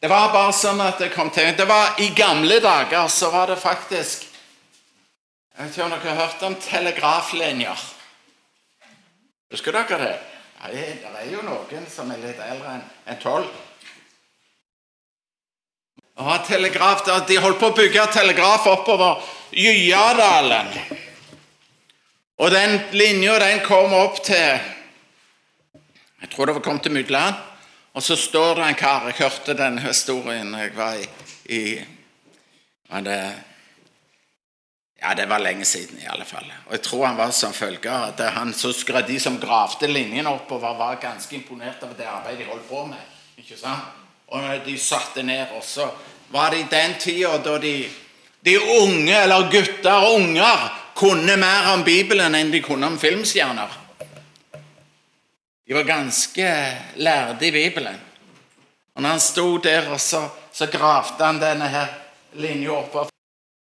Det var bare sånn at det kom til Det var I gamle dager så var det faktisk Jeg vet ikke om dere har hørt om telegraflinjer. Husker dere det? Ja, det er jo noen som er litt eldre enn tolv. Og telegraf, De holdt på å bygge telegraf oppover Gyadalen. Og den linja den kom opp til Jeg tror det var kommet til Mydland. Og så står det en kar Jeg hørte den historien jeg var i, i var det, Ja, det var lenge siden, i alle fall. Og jeg tror han var som følger at han, så de som gravde linjen oppover, var ganske imponert over det arbeidet de holdt på med. ikke sant? Og de satte ned, også var det i den tida da de, de unge, eller gutter og unger, kunne mer om Bibelen enn de kunne om filmstjerner. De var ganske lærde i Bibelen. Og når han sto der, og så, så gravde han denne her linja oppover.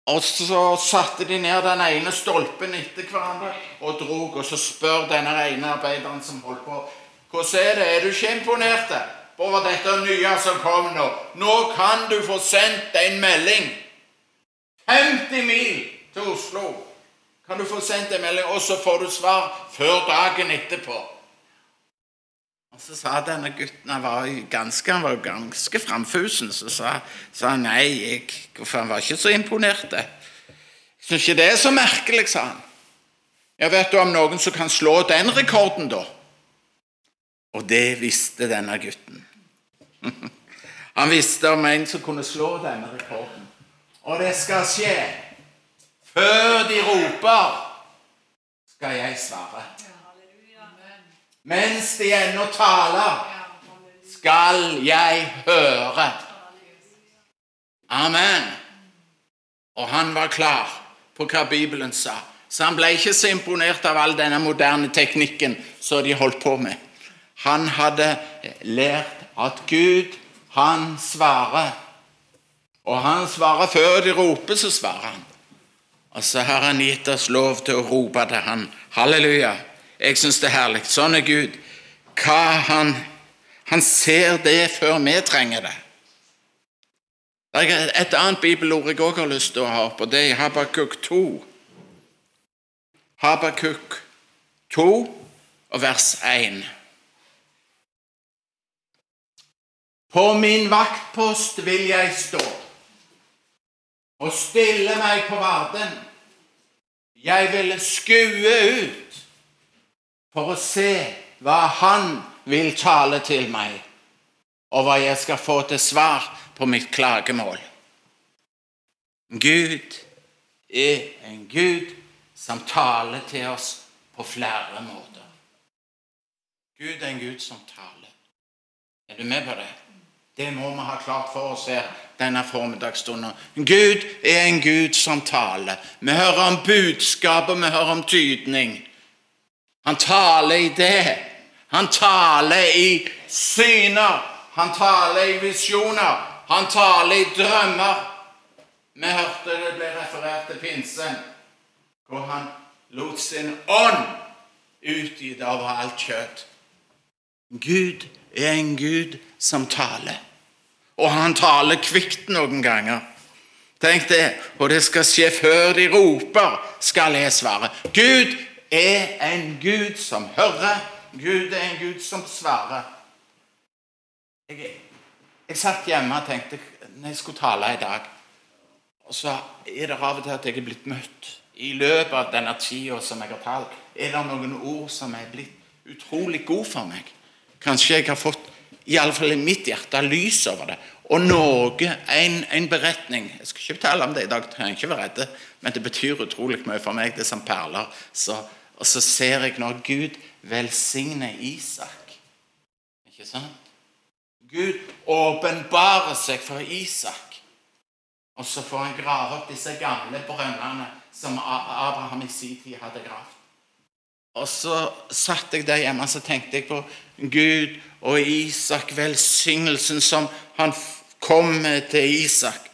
Og så satte de ned den ene stolpen etter hverandre og drog. Og så spør denne ene arbeideren som holdt på, hvordan er det, er du ikke imponert over dette nye som kom nå? Nå kan du få sendt en melding 50 mil til Oslo. Kan du få sendt en melding, og så får du svar før dagen etterpå. Og Så sa denne gutten Han var ganske, han var ganske framfusen. Så sa, sa han nei, jeg, for han var ikke så imponert. Jeg syns ikke det er så merkelig, sa han. Jeg vet du om noen som kan slå den rekorden, da? Og det visste denne gutten. Han visste om en som kunne slå denne rekorden. Og det skal skje før de roper, skal jeg svare. Mens de ennå taler, skal jeg høre. Amen. Og han var klar på hva Bibelen sa. Så han ble ikke så imponert av all denne moderne teknikken som de holdt på med. Han hadde lært at Gud, han svarer. Og han svarer før de roper, så svarer han. Og så har han gitt oss lov til å rope til han. Halleluja. Jeg syns det er herlig. Sånn er Gud. Hva han, han ser det før vi trenger det. Det er et annet bibelord jeg òg har lyst til å ha på. det er Habakuk 2. Habakuk 2 og vers 1. På min vaktpost vil jeg stå og stille meg på varden. Jeg vil skue ut for å se hva Han vil tale til meg, og hva jeg skal få til svar på mitt klagemål. Gud er en Gud som taler til oss på flere måter. Gud er en Gud som taler. Er du med på det? Det må vi ha klart for oss her denne formiddagsstunden. Gud er en Gud som taler. Vi hører om budskap, og vi hører om tydning. Han taler i det. Han taler i syner. Han taler i visjoner. Han taler i drømmer. Vi hørte det ble referert til pinsen, hvor han lot sin ånd utgitt over alt kjøtt. Gud er en Gud som taler. Og han taler kvikt noen ganger. Tenk det. Og det skal skje før de roper, skal jeg svare. Gud er en Gud som hører. Gud er en Gud som svarer. Jeg, jeg satt hjemme og tenkte når jeg skulle tale i dag Og så er det av og til at jeg er blitt møtt i løpet av denne tida som jeg har talt. Er det noen ord som er blitt utrolig gode for meg? Kanskje jeg har fått, iallfall i mitt hjerte, lys over det. Og noe, en, en, beretning Jeg skal ikke fortelle om det i dag, trenger ikke være redde, men det betyr utrolig mye for meg. Det som perler. Så, og så ser jeg når Gud velsigner Isak. Ikke sant? Gud åpenbarer seg for Isak. Og så får han grave opp disse gamle brønnene som Abraham i sin tid hadde gravd. Og så satt jeg der hjemme og så tenkte jeg på Gud og Isak, velsignelsen som han kom til Isak.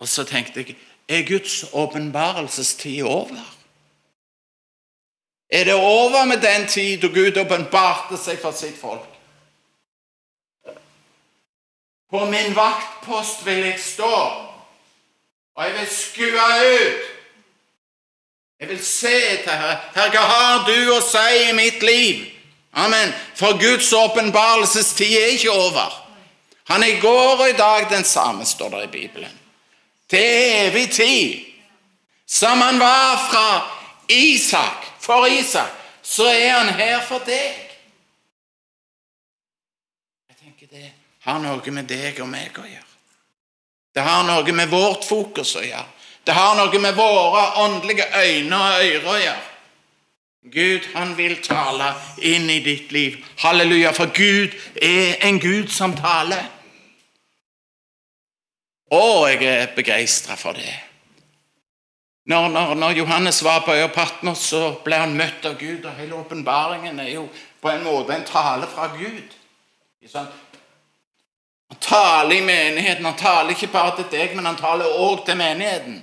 Og så tenkte jeg er Guds åpenbarelsestid over? Er det over med den tid da Gud åpenbarte seg for sitt folk? På min vaktpost vil jeg stå, og jeg vil skue ut. Jeg vil se etter Herre. Herre, hva har du å si i mitt liv? Amen. For Guds åpenbarelsestid er ikke over. Han er i går og i dag den samme, står det i Bibelen. Til evig tid. Som han var fra Isak, for Isak, så er han her for deg. Jeg tenker det har noe med deg og meg å gjøre. Det har noe med vårt fokus å gjøre. Det har noe med våre åndelige øyne og ører å gjøre. Gud, han vil tale inn i ditt liv. Halleluja, for Gud er en Gud som taler. Å, jeg er begeistra for det. Når, når, når, Johannes var på øya Patmos, så ble han møtt av Gud, og hele åpenbaringen er jo på en måte en tale fra Gud. Han taler i menigheten. Han taler ikke bare til deg, men han taler òg til menigheten.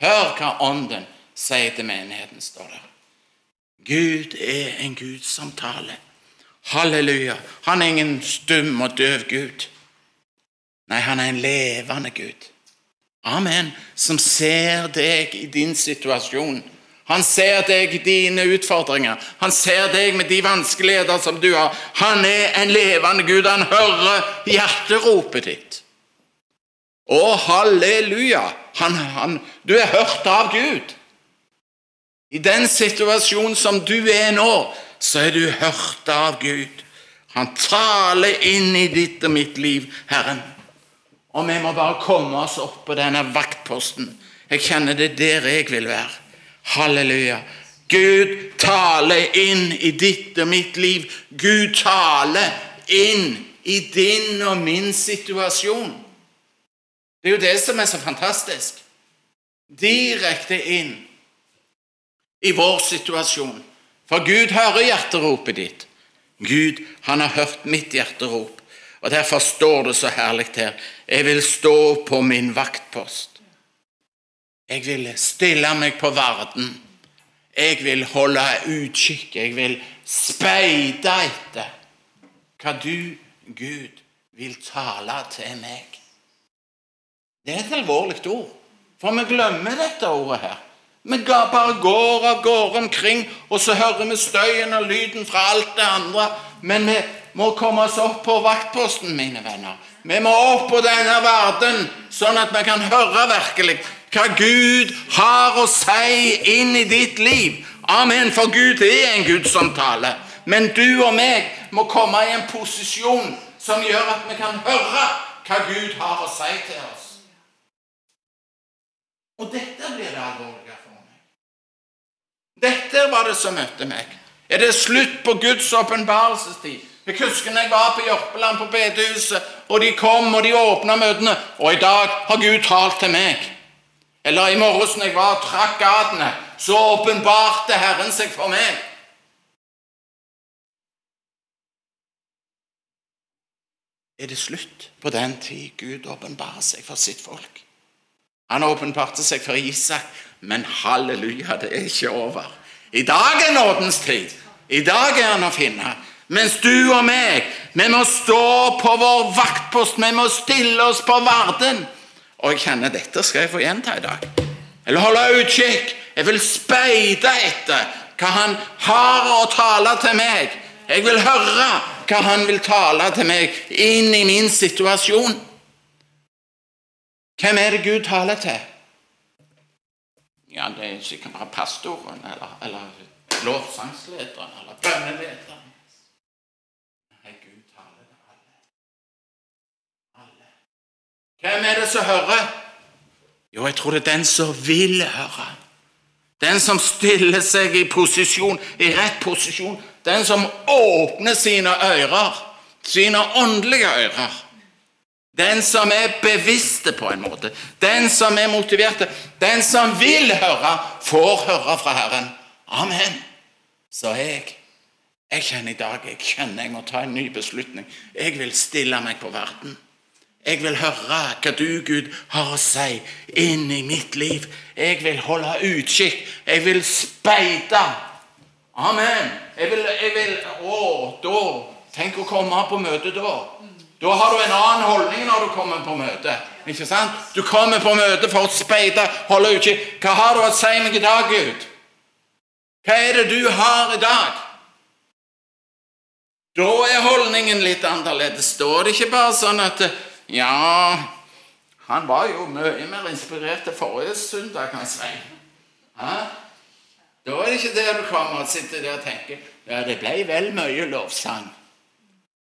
Hør hva Ånden sier til menigheten, står det. Gud er en Gud som taler. Halleluja. Han er ingen stum og døv Gud. Nei, han er en levende Gud. Amen. Som ser deg i din situasjon. Han ser deg i dine utfordringer. Han ser deg med de vanskeligheter som du har. Han er en levende Gud. Han hører hjerteropet ditt. Å, halleluja! Han, han, du er hørt av Gud. I den situasjonen som du er nå, så er du hørt av Gud. Han taler inn i ditt og mitt liv, Herren. Og vi må bare komme oss opp på denne vaktposten. Jeg kjenner det der jeg vil være. Halleluja. Gud taler inn i ditt og mitt liv. Gud taler inn i din og min situasjon. Det er jo det som er så fantastisk. Direkte inn i vår situasjon. For Gud hører hjerteropet ditt. Gud, han har hørt mitt hjerterop. Og Derfor står det så herlig her. Jeg vil stå på min vaktpost. Jeg vil stille meg på varden. Jeg vil holde utkikk. Jeg vil speide etter hva du, Gud, vil tale til meg. Det er et alvorlig ord, for vi glemmer dette ordet her. Vi bare går av gårde omkring, og så hører vi støyen og lyden fra alt det andre. Men vi må komme oss opp på vaktposten, mine venner. Vi må opp på denne verden, sånn at vi kan høre virkelig hva Gud har å si inn i ditt liv. Amen, for Gud er en Gud som taler. Men du og meg må komme i en posisjon som gjør at vi kan høre hva Gud har å si til oss. Og dette blir det alvorlige for meg. Dette var det som møtte meg. Er det slutt på Guds åpenbarelsestid? Jeg husker når jeg var på Jørpeland, på bedehuset, og de kom og de åpna møtene. Og i dag har Gud talt til meg. Eller i morges når jeg var og trakk gatene, så åpenbarte Herren seg for meg. Er det slutt på den tid Gud åpenbarer seg for sitt folk? Han åpenbarte seg for Isak, men halleluja, det er ikke over. I dag er nådens tid. I dag er han å finne. Mens du og meg, vi må stå på vår vaktpost, vi må stille oss på varden. Og jeg kjenner dette skal jeg få gjenta i dag. Eller holde utkikk. Jeg vil speide etter hva han har å tale til meg. Jeg vil høre hva han vil tale til meg inn i min situasjon. Hvem er det Gud taler til? Ja, det er sikkert bare pastoren eller, eller lovsangslederen eller bønnelederen. Nei, Gud taler til alle. Alle. Hvem er det som hører? Jo, jeg tror det er den som vil høre. Den som stiller seg i posisjon, i rett posisjon. Den som åpner sine ører, sine åndelige ører den som er bevisste på en måte. Den som er motiverte. Den som vil høre, får høre fra Herren. Amen. Så jeg jeg kjenner i dag jeg kjenner jeg må ta en ny beslutning. Jeg vil stille meg på verden. Jeg vil høre hva du, Gud, har å si inn i mitt liv. Jeg vil holde utkikk. Jeg vil speide. Amen. Jeg vil, jeg vil Å, da Tenk å komme på møte da. Da har du en annen holdning når du kommer på møte. Ikke sant? Du kommer på møte for å speide, holde utkikk. Hva har du å si meg i dag, Gud? Hva er det du har i dag? Da er holdningen litt annerledes. Da er det ikke bare sånn at Ja, han var jo mye mer inspirert til forrige søndag, kan jeg si. Hæ? Da er det ikke det du kommer og sitter der og tenker Ja, det ble vel mye lovsang.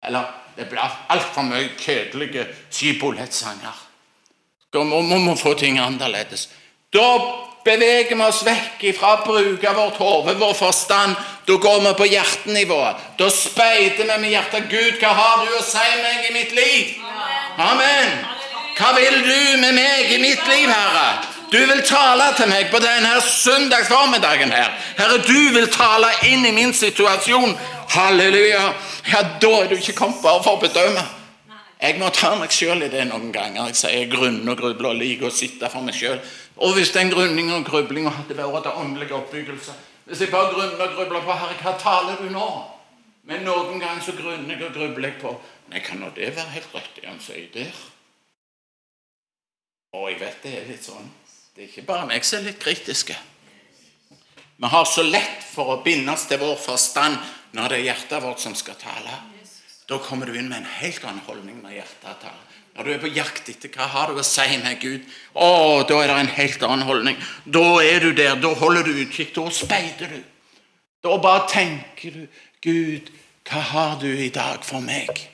Eller det ble altfor mye kjedelige skibollettsanger. Da må vi få ting annerledes. Da beveger vi oss vekk fra å bruke vårt hode, vår forstand. Da går vi på hjertenivået. Da speider vi med hjertet. Gud, hva har du å si meg i mitt liv? Amen. Hva vil du med meg i mitt liv, Herre? Du vil tale til meg på denne søndagsformiddagen her. Herre, du vil tale inn i min situasjon. Halleluja. Ja, da er du ikke kommet bare for å bedømme. Jeg må ta meg sjøl i det noen ganger. Jeg sier grunn og grubler og liker å sitte for meg sjøl. Og hvis den grunningen og grublinga hadde vært til åndelig oppbyggelse Hvis jeg bare grunner og grubler på Herre, hva taler du nå? Men noen ganger så grunner jeg og grubler jeg på Nei, kan nå det være helt det han sier der? Og jeg vet det er litt sånn Det er ikke bare meg som er litt kritiske. Vi har så lett for å bindes til vår forstand når det er hjertet vårt som skal tale. Da kommer du inn med en helt annen holdning når hjertet taler. Når du er på jakt etter hva har du å si med Gud, å, da er det en helt annen holdning. Da er du der, da holder du utkikk, da speider du. Da bare tenker du Gud, hva har du i dag for meg?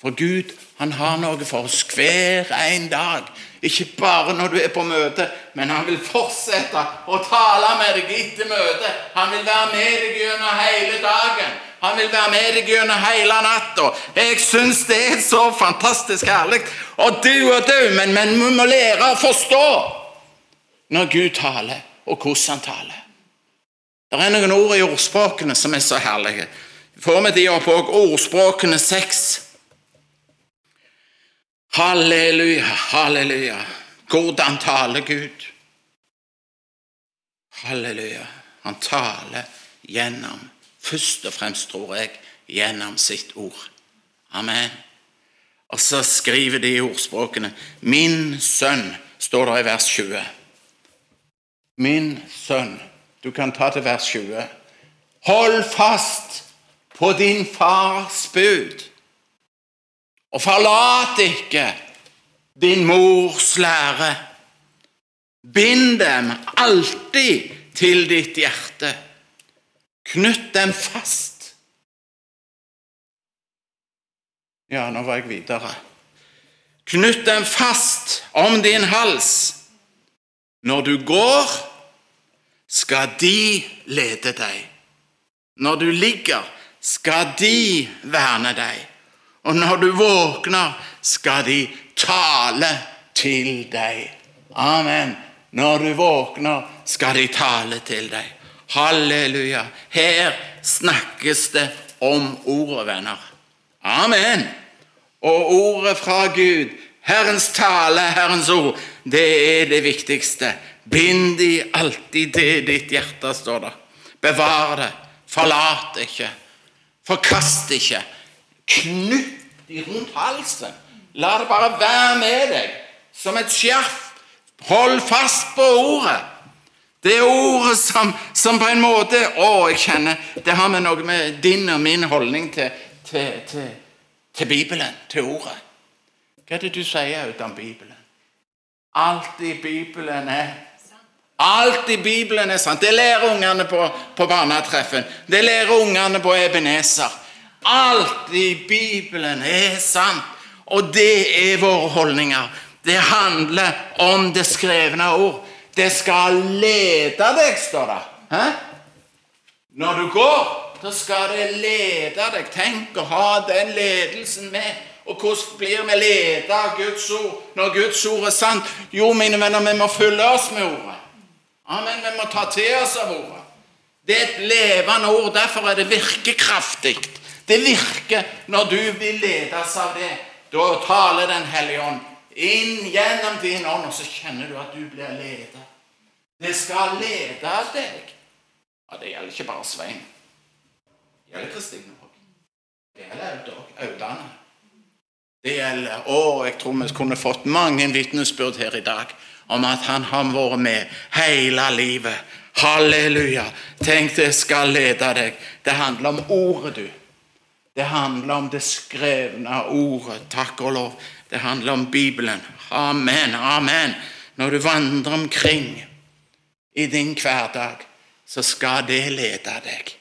For Gud, han har noe for oss hver en dag. Ikke bare når du er på møte, men han vil fortsette å tale med deg etter møtet. Han vil være med deg gjennom hele dagen. Han vil være med deg gjennom hele natta. Jeg syns det er så fantastisk herlig. Og du og du, men, men vi må lære å forstå når Gud taler, og hvordan han taler. Det er noen ord i ordspråkene som er så herlige. Får vi de opp òg? Ordspråkene seks. Halleluja, halleluja. Hvordan taler Gud? Halleluja. Han taler gjennom, først og fremst, tror jeg, gjennom sitt ord. Amen. Og så skriver de i ordspråkene Min sønn, står det i vers 20. Min sønn. Du kan ta til vers 20. Hold fast på din fars bud og forlat ikke din mors lære. Bind dem alltid til ditt hjerte. Knytt dem fast. Ja, nå var jeg videre. Knytt dem fast om din hals. Når du går, skal de lede deg. Når du ligger, skal de verne deg. Og når du våkner, skal de tale til deg. Amen. Når du våkner, skal de tale til deg. Halleluja. Her snakkes det om ordet, venner. Amen. Og ordet fra Gud, Herrens tale, Herrens ord, det er det viktigste. Bind de alltid til ditt hjerte, står det. Bevar det. Forlat ikke. Forkast ikke. Knytt de rundt halsen. La det bare være med deg som et skjerf. Hold fast på ordet. Det ordet som, som, på en måte Å, jeg kjenner Det har med noe med din og min holdning til, til, til, til Bibelen, til ordet. Hva er det du sier uten Bibelen? Alt i Bibelen er Alt i Bibelen er sant. Det lærer ungene på, på barnetreffen. Det lærer ungene på Ebenezer. Alt i Bibelen er sant, og det er våre holdninger. Det handler om det skrevne ord. Det skal lede deg, står det. Hæ? Når du går, da skal det lede deg. Tenk å ha den ledelsen med. Og hvordan blir vi ledet av Guds ord når Guds ord er sant? Jo, mine venner, vi må fylle oss med ordet. Amen, Vi må ta til oss av ordet. Det er et levende ord. Derfor er det virkekraftig. Det virker når du vil ledes av det. Da taler Den hellige ånd inn gjennom din ånd, og så kjenner du at du blir ledet. Det skal lede deg. Ja, Det gjelder ikke bare Svein. Det gjelder Kristine òg. Det gjelder Audane. Det gjelder Å, jeg tror vi kunne fått mange vitnesbyrd her i dag om at han har vært med hele livet. Halleluja. Tenk, det skal lede deg. Det handler om ordet, du. Det handler om det skrevne ordet. Takk og lov. Det handler om Bibelen. Amen, amen. Når du vandrer omkring i din hverdag, så skal det lede deg.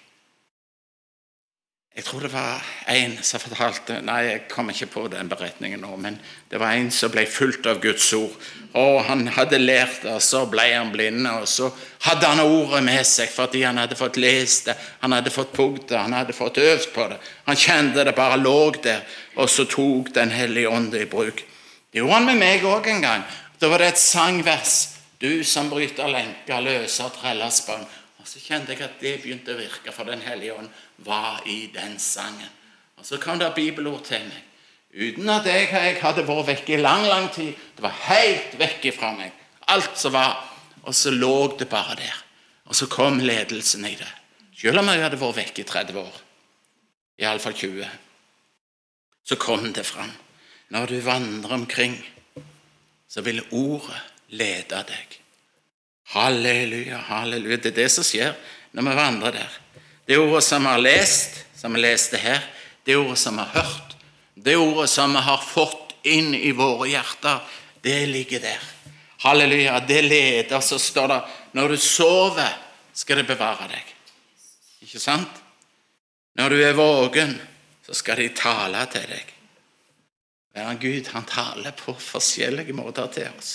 Jeg tror det var en som fortalte Nei, jeg kom ikke på den beretningen nå, men det var en som ble fulgt av Guds ord. Og Han hadde lært det, og så ble han blind, og så hadde han ordet med seg fordi han hadde fått lest det, han hadde fått pugd det, han hadde fått øvd på det. Han kjente det bare lå der, og så tok Den hellige ånd i bruk. Det gjorde han med meg òg en gang. Da var det et sangvers. Du som bryter lenker, løser trellesbånd. Så kjente jeg at det begynte å virke, for Den hellige ånd var i den sangen. Og Så kom det bibelord til meg. Uten at jeg, jeg hadde vært vekke i lang, lang tid. Det var helt vekk fra meg. Alt som var. Og så lå det bare der. Og så kom ledelsen i det. Selv om jeg hadde vært vekke i 30 år. Iallfall 20. Så kom det fram. Når du vandrer omkring, så vil ordet lede deg. Halleluja, halleluja. Det er det som skjer når vi vandrer der. Det ordet som vi har lest, som vi leste her, det ordet som vi har hørt, det ordet som vi har fått inn i våre hjerter, det ligger der. Halleluja. Det leder, så står det når du sover, skal det bevare deg. Ikke sant? Når du er våken, så skal de tale til deg. Ja, Gud han taler på forskjellige måter til oss.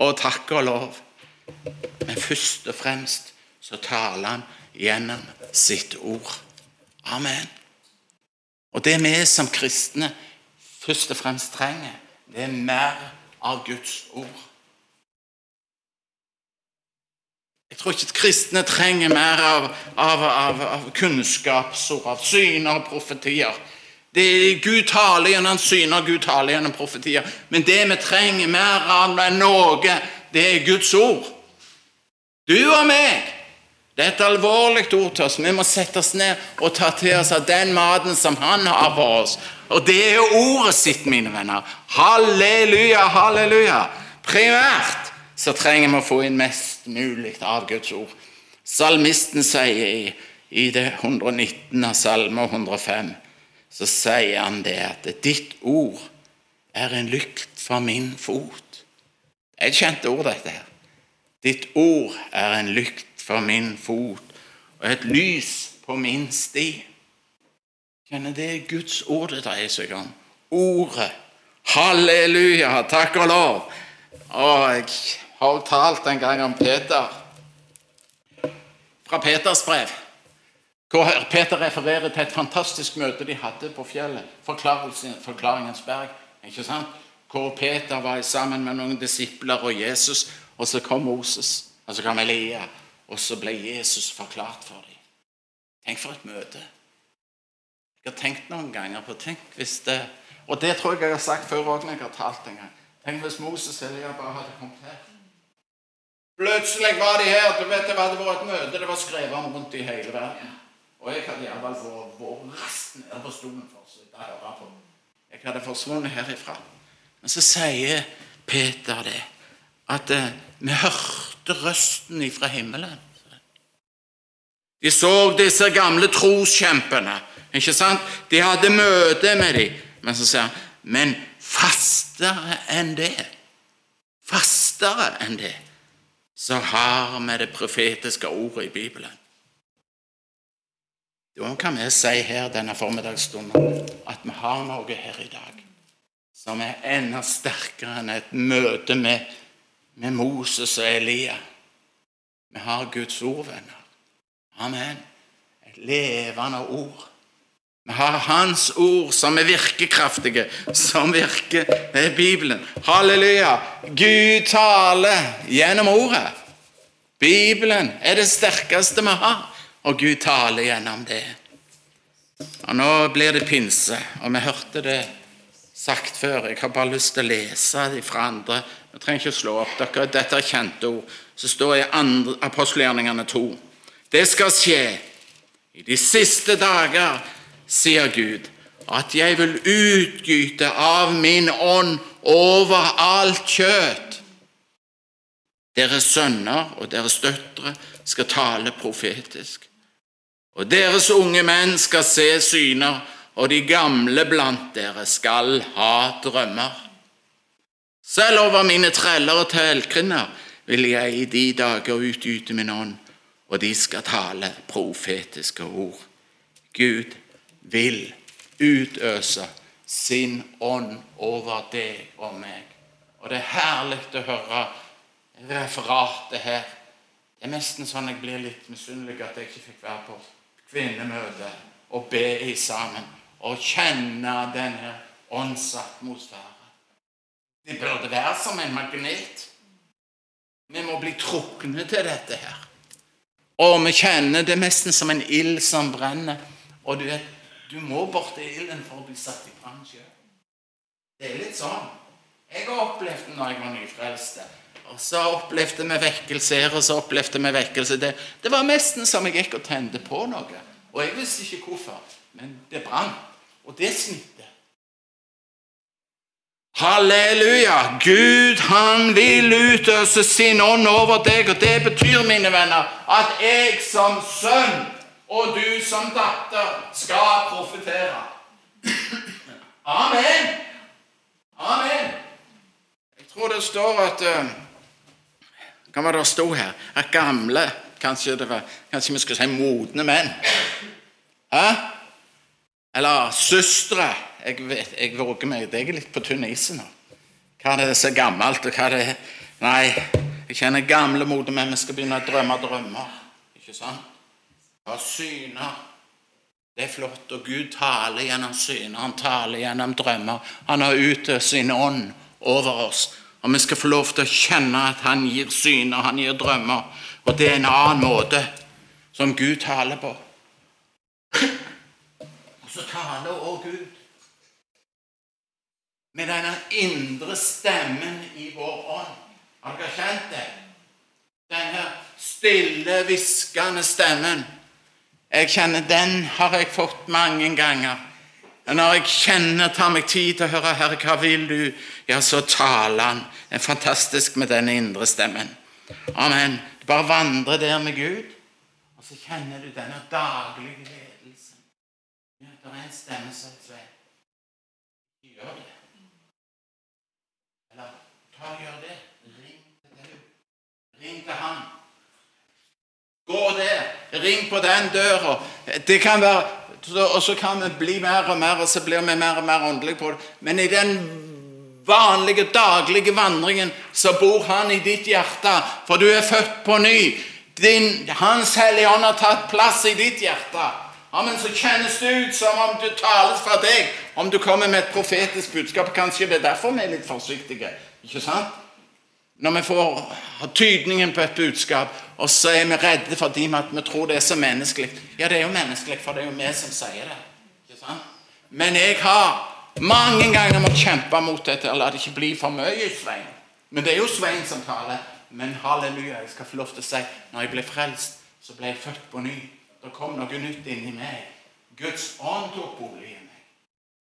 Og takk og lov. Men først og fremst så taler han gjennom sitt ord. Amen. Og det vi som kristne først og fremst trenger, det er mer av Guds ord. Jeg tror ikke at kristne trenger mer av, av, av, av kunnskapsord, av syner og profetier. Det er Gud taler gjennom syner, Gud taler gjennom profetier. Men det vi trenger mer av enn noe, det er Guds ord. Du og meg. Det er et alvorlig ord til oss. Vi må sette oss ned og ta til oss av den maten som Han har for oss. Og det er ordet sitt, mine venner. Halleluja, halleluja. Primært så trenger vi å få inn mest mulig av Guds ord. Salmisten sier i, i det 119. av Salme 105, så sier han det at ditt ord er en lykt for min fot. Det er et kjent ord, dette her. Ditt ord er en lykt for min fot og et lys på min sti. Kjenner det er Guds ord det dreier seg om. Ordet. Halleluja, takk og lov. Og jeg har talt en gang om Peter fra Peters brev. Hvor Peter refererer til et fantastisk møte de hadde på fjellet. Forklaringens berg. ikke sant? Hvor Peter var sammen med noen disipler og Jesus og så kom Moses, og så kom Elia, og så ble Jesus forklart for dem. Tenk for et møte. Jeg har tenkt noen ganger på tenk hvis det, Og det tror jeg jeg har sagt før òg når jeg har talt en gang. Tenk hvis Moses og Elia bare hadde kommet her. Plutselig var de her. du vet Det hadde vært et møte. Det var skrevet om rundt i hele verden. Og jeg hadde iallfall vært raskt nede på stolen for å høre på. Jeg hadde forsvunnet herifra. Men så sier Peter det at eh, vi hørte røsten ifra himmelen. De så disse gamle troskjempene. ikke sant? De hadde møte med dem. Men så sier han men fastere enn det, fastere enn det, så har vi det profetiske ordet i Bibelen. Da kan vi si her denne formiddagsstunden at vi har noe her i dag som er enda sterkere enn et møte med med Moses og Elia. Vi har Guds ord, venner. Amen. Et levende ord. Vi har Hans ord som er virkekraftige, som virker med Bibelen. Halleluja! Gud taler gjennom ordet. Bibelen er det sterkeste vi har, og Gud taler gjennom det. Og Nå blir det pinse, og vi hørte det sagt før. Jeg har bare lyst til å lese det fra andre Jeg trenger ikke å slå opp. Dere, dette er kjente ord. Så står i apostelgjerningene 2. Det skal skje i de siste dager, sier Gud, at jeg vil utgyte av min ånd over alt kjøtt. Deres sønner og deres døtre skal tale profetisk. Og deres unge menn skal se syner, og de gamle blant dere skal ha drømmer. Selv over mine treller og telkrinner vil jeg i de dager utgyte min ånd, og de skal tale profetiske ord. Gud vil utøse sin ånd over deg og meg. Og det er herlig å høre referatet her. Det er nesten sånn jeg blir litt misunnelig at jeg ikke fikk være på kvinnemøte og be i sammen og kjenne denne åndsatmosfæren. Det burde være som en magnet. Vi må bli trukne til dette her. Og vi kjenner det nesten som en ild som brenner. Og du vet, du må bort til ilden for å bli satt i brann sjøl. Det er litt sånn. Jeg har opplevd det når jeg var nyfrelst. Og så opplevde vi vekkelse her, og så opplevde vi vekkelse der. Det var nesten som jeg gikk og tente på noe. Og jeg visste ikke hvorfor, men det brant. Og det smitter. Halleluja! Gud, han vil utøse sin ånd over deg, og det betyr, mine venner, at jeg som sønn og du som datter skal profetere. Amen! Amen! Jeg tror det står at uh, hva var det det sto her? At gamle Kanskje, var, kanskje vi skulle si modne menn? Hæ? Eller søstre. Jeg, vet, jeg våger meg Det er litt på tynn is nå. Hva er det som er gammelt, og hva er det Nei, jeg kjenner gamle modne menn. Vi skal begynne å drømme drømmer. Ikke sant? Ha syner. Det er flott. Og Gud taler gjennom syner. Han taler gjennom drømmer. Han har utøst sin ånd over oss. Og vi skal få lov til å kjenne at han gir syner, han gir drømmer. Og det er en annen måte som Gud taler på. Og så taler også Gud med denne indre stemmen i vår ånd. Har dere kjent det? Denne stille, hviskende stemmen. Jeg kjenner Den har jeg fått mange ganger. Når jeg kjenner, tar meg tid til å høre 'Herre, hva vil du?' Ja, så taler han. Det er fantastisk med denne indre stemmen. Amen. Du bare vandrer der med Gud, og så kjenner du denne daglige er en stemme som sier 'Gjør det'. Eller ta og gjør det. Ring til du. Ring til Han. Gå der. Ring på den døra. Det kan være og så kan vi bli mer og mer, og så blir vi mer og mer åndelige på det. Men i den vanlige, daglige vandringen så bor Han i ditt hjerte, for du er født på ny. Din, hans Hellige Ånd har tatt plass i ditt hjerte. Amen, Så kjennes det ut som om du tales fra deg, om du kommer med et profetisk budskap. Kanskje det er derfor vi er litt forsiktige. ikke sant? Når vi får tydningen på et budskap, og så er vi redde fordi vi tror det er så menneskelig. Ja, det er jo menneskelig, for det er jo vi som sier det. Ikke sant? Men jeg har mange ganger måttet kjempe mot dette. La det ikke bli for mye Svein. Men det er jo Svein som taler. Men halleluja, jeg skal få lov til å si når jeg ble frelst, så ble jeg født på ny. Det kom noe nytt inni meg. Guds ånd tok bolig i meg.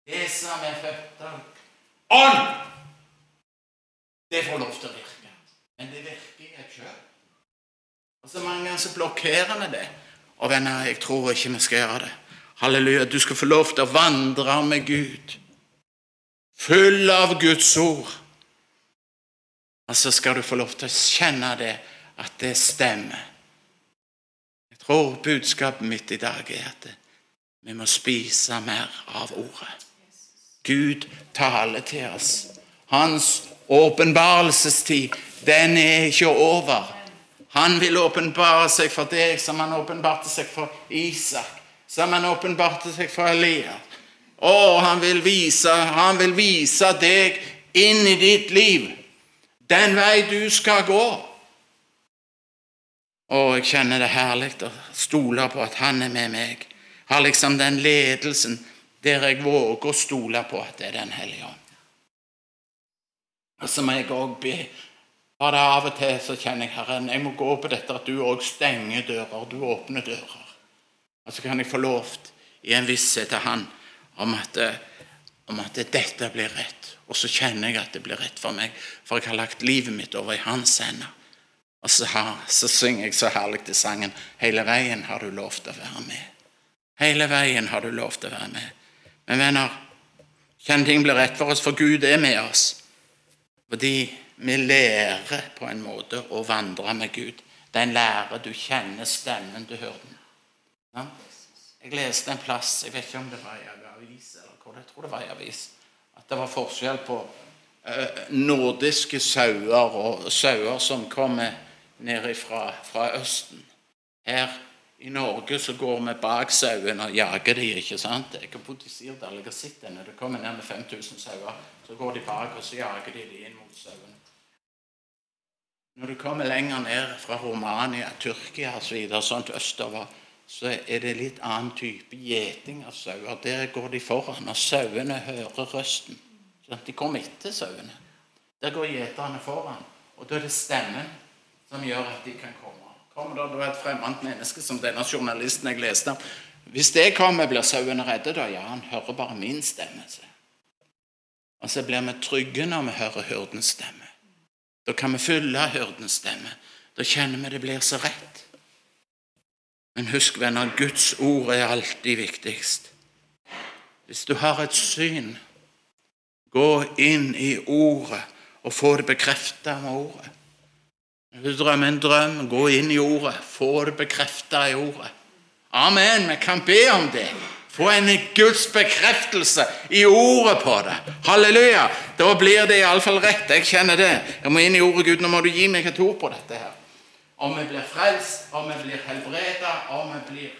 Det som er født av ånd, det får lov til å virke. Men det virker i et sjøl. Og så mange ganger så blokkerer vi det. Og venner, jeg tror ikke vi skal gjøre det. Halleluja. Du skal få lov til å vandre med Gud. Full av Guds ord. Og så skal du få lov til å kjenne det, at det stemmer. Tror budskapet mitt i dag er at vi må spise mer av ordet. Gud taler til oss. Hans åpenbarelsestid den er ikke over. Han vil åpenbare seg for deg som han åpenbarte seg for Isak, som han åpenbarte seg for Elia. Å, han vil vise, han vil vise deg inn i ditt liv, den vei du skal gå. Å, jeg kjenner det herlig å stole på at han er med meg. Har liksom den ledelsen der jeg våger å stole på at det er Den hellige ånd. Og så må jeg òg be bare av og til så kjenner jeg Herren, jeg må gå på dette at du òg stenger dører, du åpner dører. Og så kan jeg få lovt i en visshet til Han om at, om at dette blir rett. Og så kjenner jeg at det blir rett for meg, for jeg har lagt livet mitt over i hans hender. Og så, har, så synger jeg så herlig til sangen 'Hele veien har du lov til å være med'. Hele veien har du lov til å være med. Men venner, kjenn ting blir rett for oss, for Gud er med oss. Fordi vi lærer på en måte å vandre med Gud. Det er en lære. Du kjenner stemmen, du hører den. Ja? Jeg leste en plass, jeg vet ikke om det var i avis, eller hvor jeg tror det var i avis, at det var forskjell på uh, nordiske sauer og sauer som kommer ned fra, fra Østen. Her i Norge så går vi bak sauene og jager de, ikke sant? Jeg har bodd i Sirdal, jeg har sett det. Når det kommer ned med 5000 sauer, så går de bak, og så jager de de inn mot sauene. Når du kommer lenger ned fra Romania, Tyrkia osv., så sånn østover, så er det litt annen type gjeting av sauer. Der går de foran, og sauene hører røsten. Sånn, de kommer etter sauene. Der går gjeterne foran, og da er det stemmen som gjør at de kan komme. Kommer det et fremmed menneske som denne journalisten jeg leste om Hvis det kommer, blir sauene redde da? Ja, han hører bare min stemme. Og så blir vi trygge når vi hører hyrdens stemme. Da kan vi fylle hyrdens stemme. Da kjenner vi det blir så rett. Men husk, venner, Guds ord er alltid viktigst. Hvis du har et syn, gå inn i ordet og få det bekreftet med ordet. Hvis du drømmer en drøm, gå inn i ordet, få det bekreftet i ordet. Amen. Vi kan be om det. Få en Guds bekreftelse i ordet på det. Halleluja! Da blir det iallfall rett. Jeg kjenner det. Jeg må inn i ordet, Gud. Nå må du gi meg et ord på dette her. Om vi blir frelst, om vi blir helbreda, om vi blir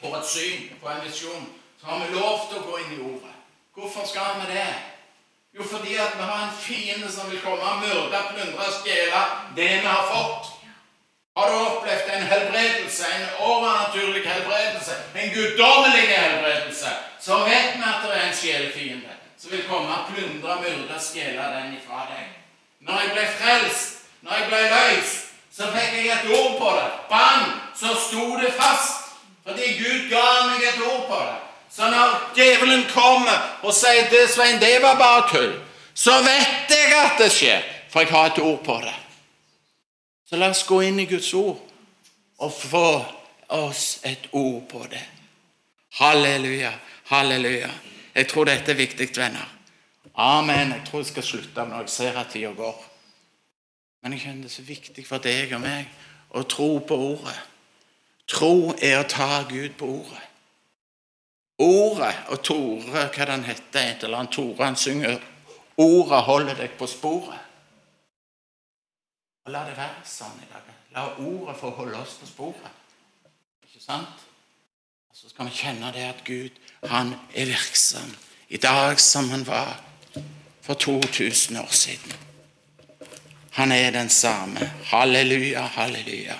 får et syn, får en visjon, så har vi lov til å gå inn i ordet. Hvorfor skal vi det? Jo, fordi at vi har en fiende som vil komme og myrde, plyndre, stjele det vi har fått. Har du opplevd en helbredelse, en overnaturlig helbredelse, en guddommelig helbredelse, så vet vi at det er en sjelefiende som vil komme og plyndre, myrde og stjele den ifra deg. Når jeg ble frelst, når jeg ble løst, så fikk jeg et ord på det. Bang! Så sto det fast. Fordi Gud ga meg et ord på det. Så når djevelen kommer og sier det, Svein, det var bare tull, så vet jeg at det skjer, for jeg har et ord på det. Så la oss gå inn i Guds ord og få oss et ord på det. Halleluja, halleluja. Jeg tror dette er viktig, venner. Amen. Jeg tror jeg skal slutte når jeg ser at tida går. Men jeg kjenner det så viktig for deg og meg å tro på ordet. Tro er å ta Gud på ordet. Ordet og Tore, hva den heter, et eller annet Tore, han synger 'Ordet holder deg på sporet'. Og la det være sånn i dag. La ordet få holde oss på sporet. Ikke sant? Og så skal vi kjenne det at Gud, han er virksom i dag som han var for 2000 år siden. Han er den samme. Halleluja, halleluja.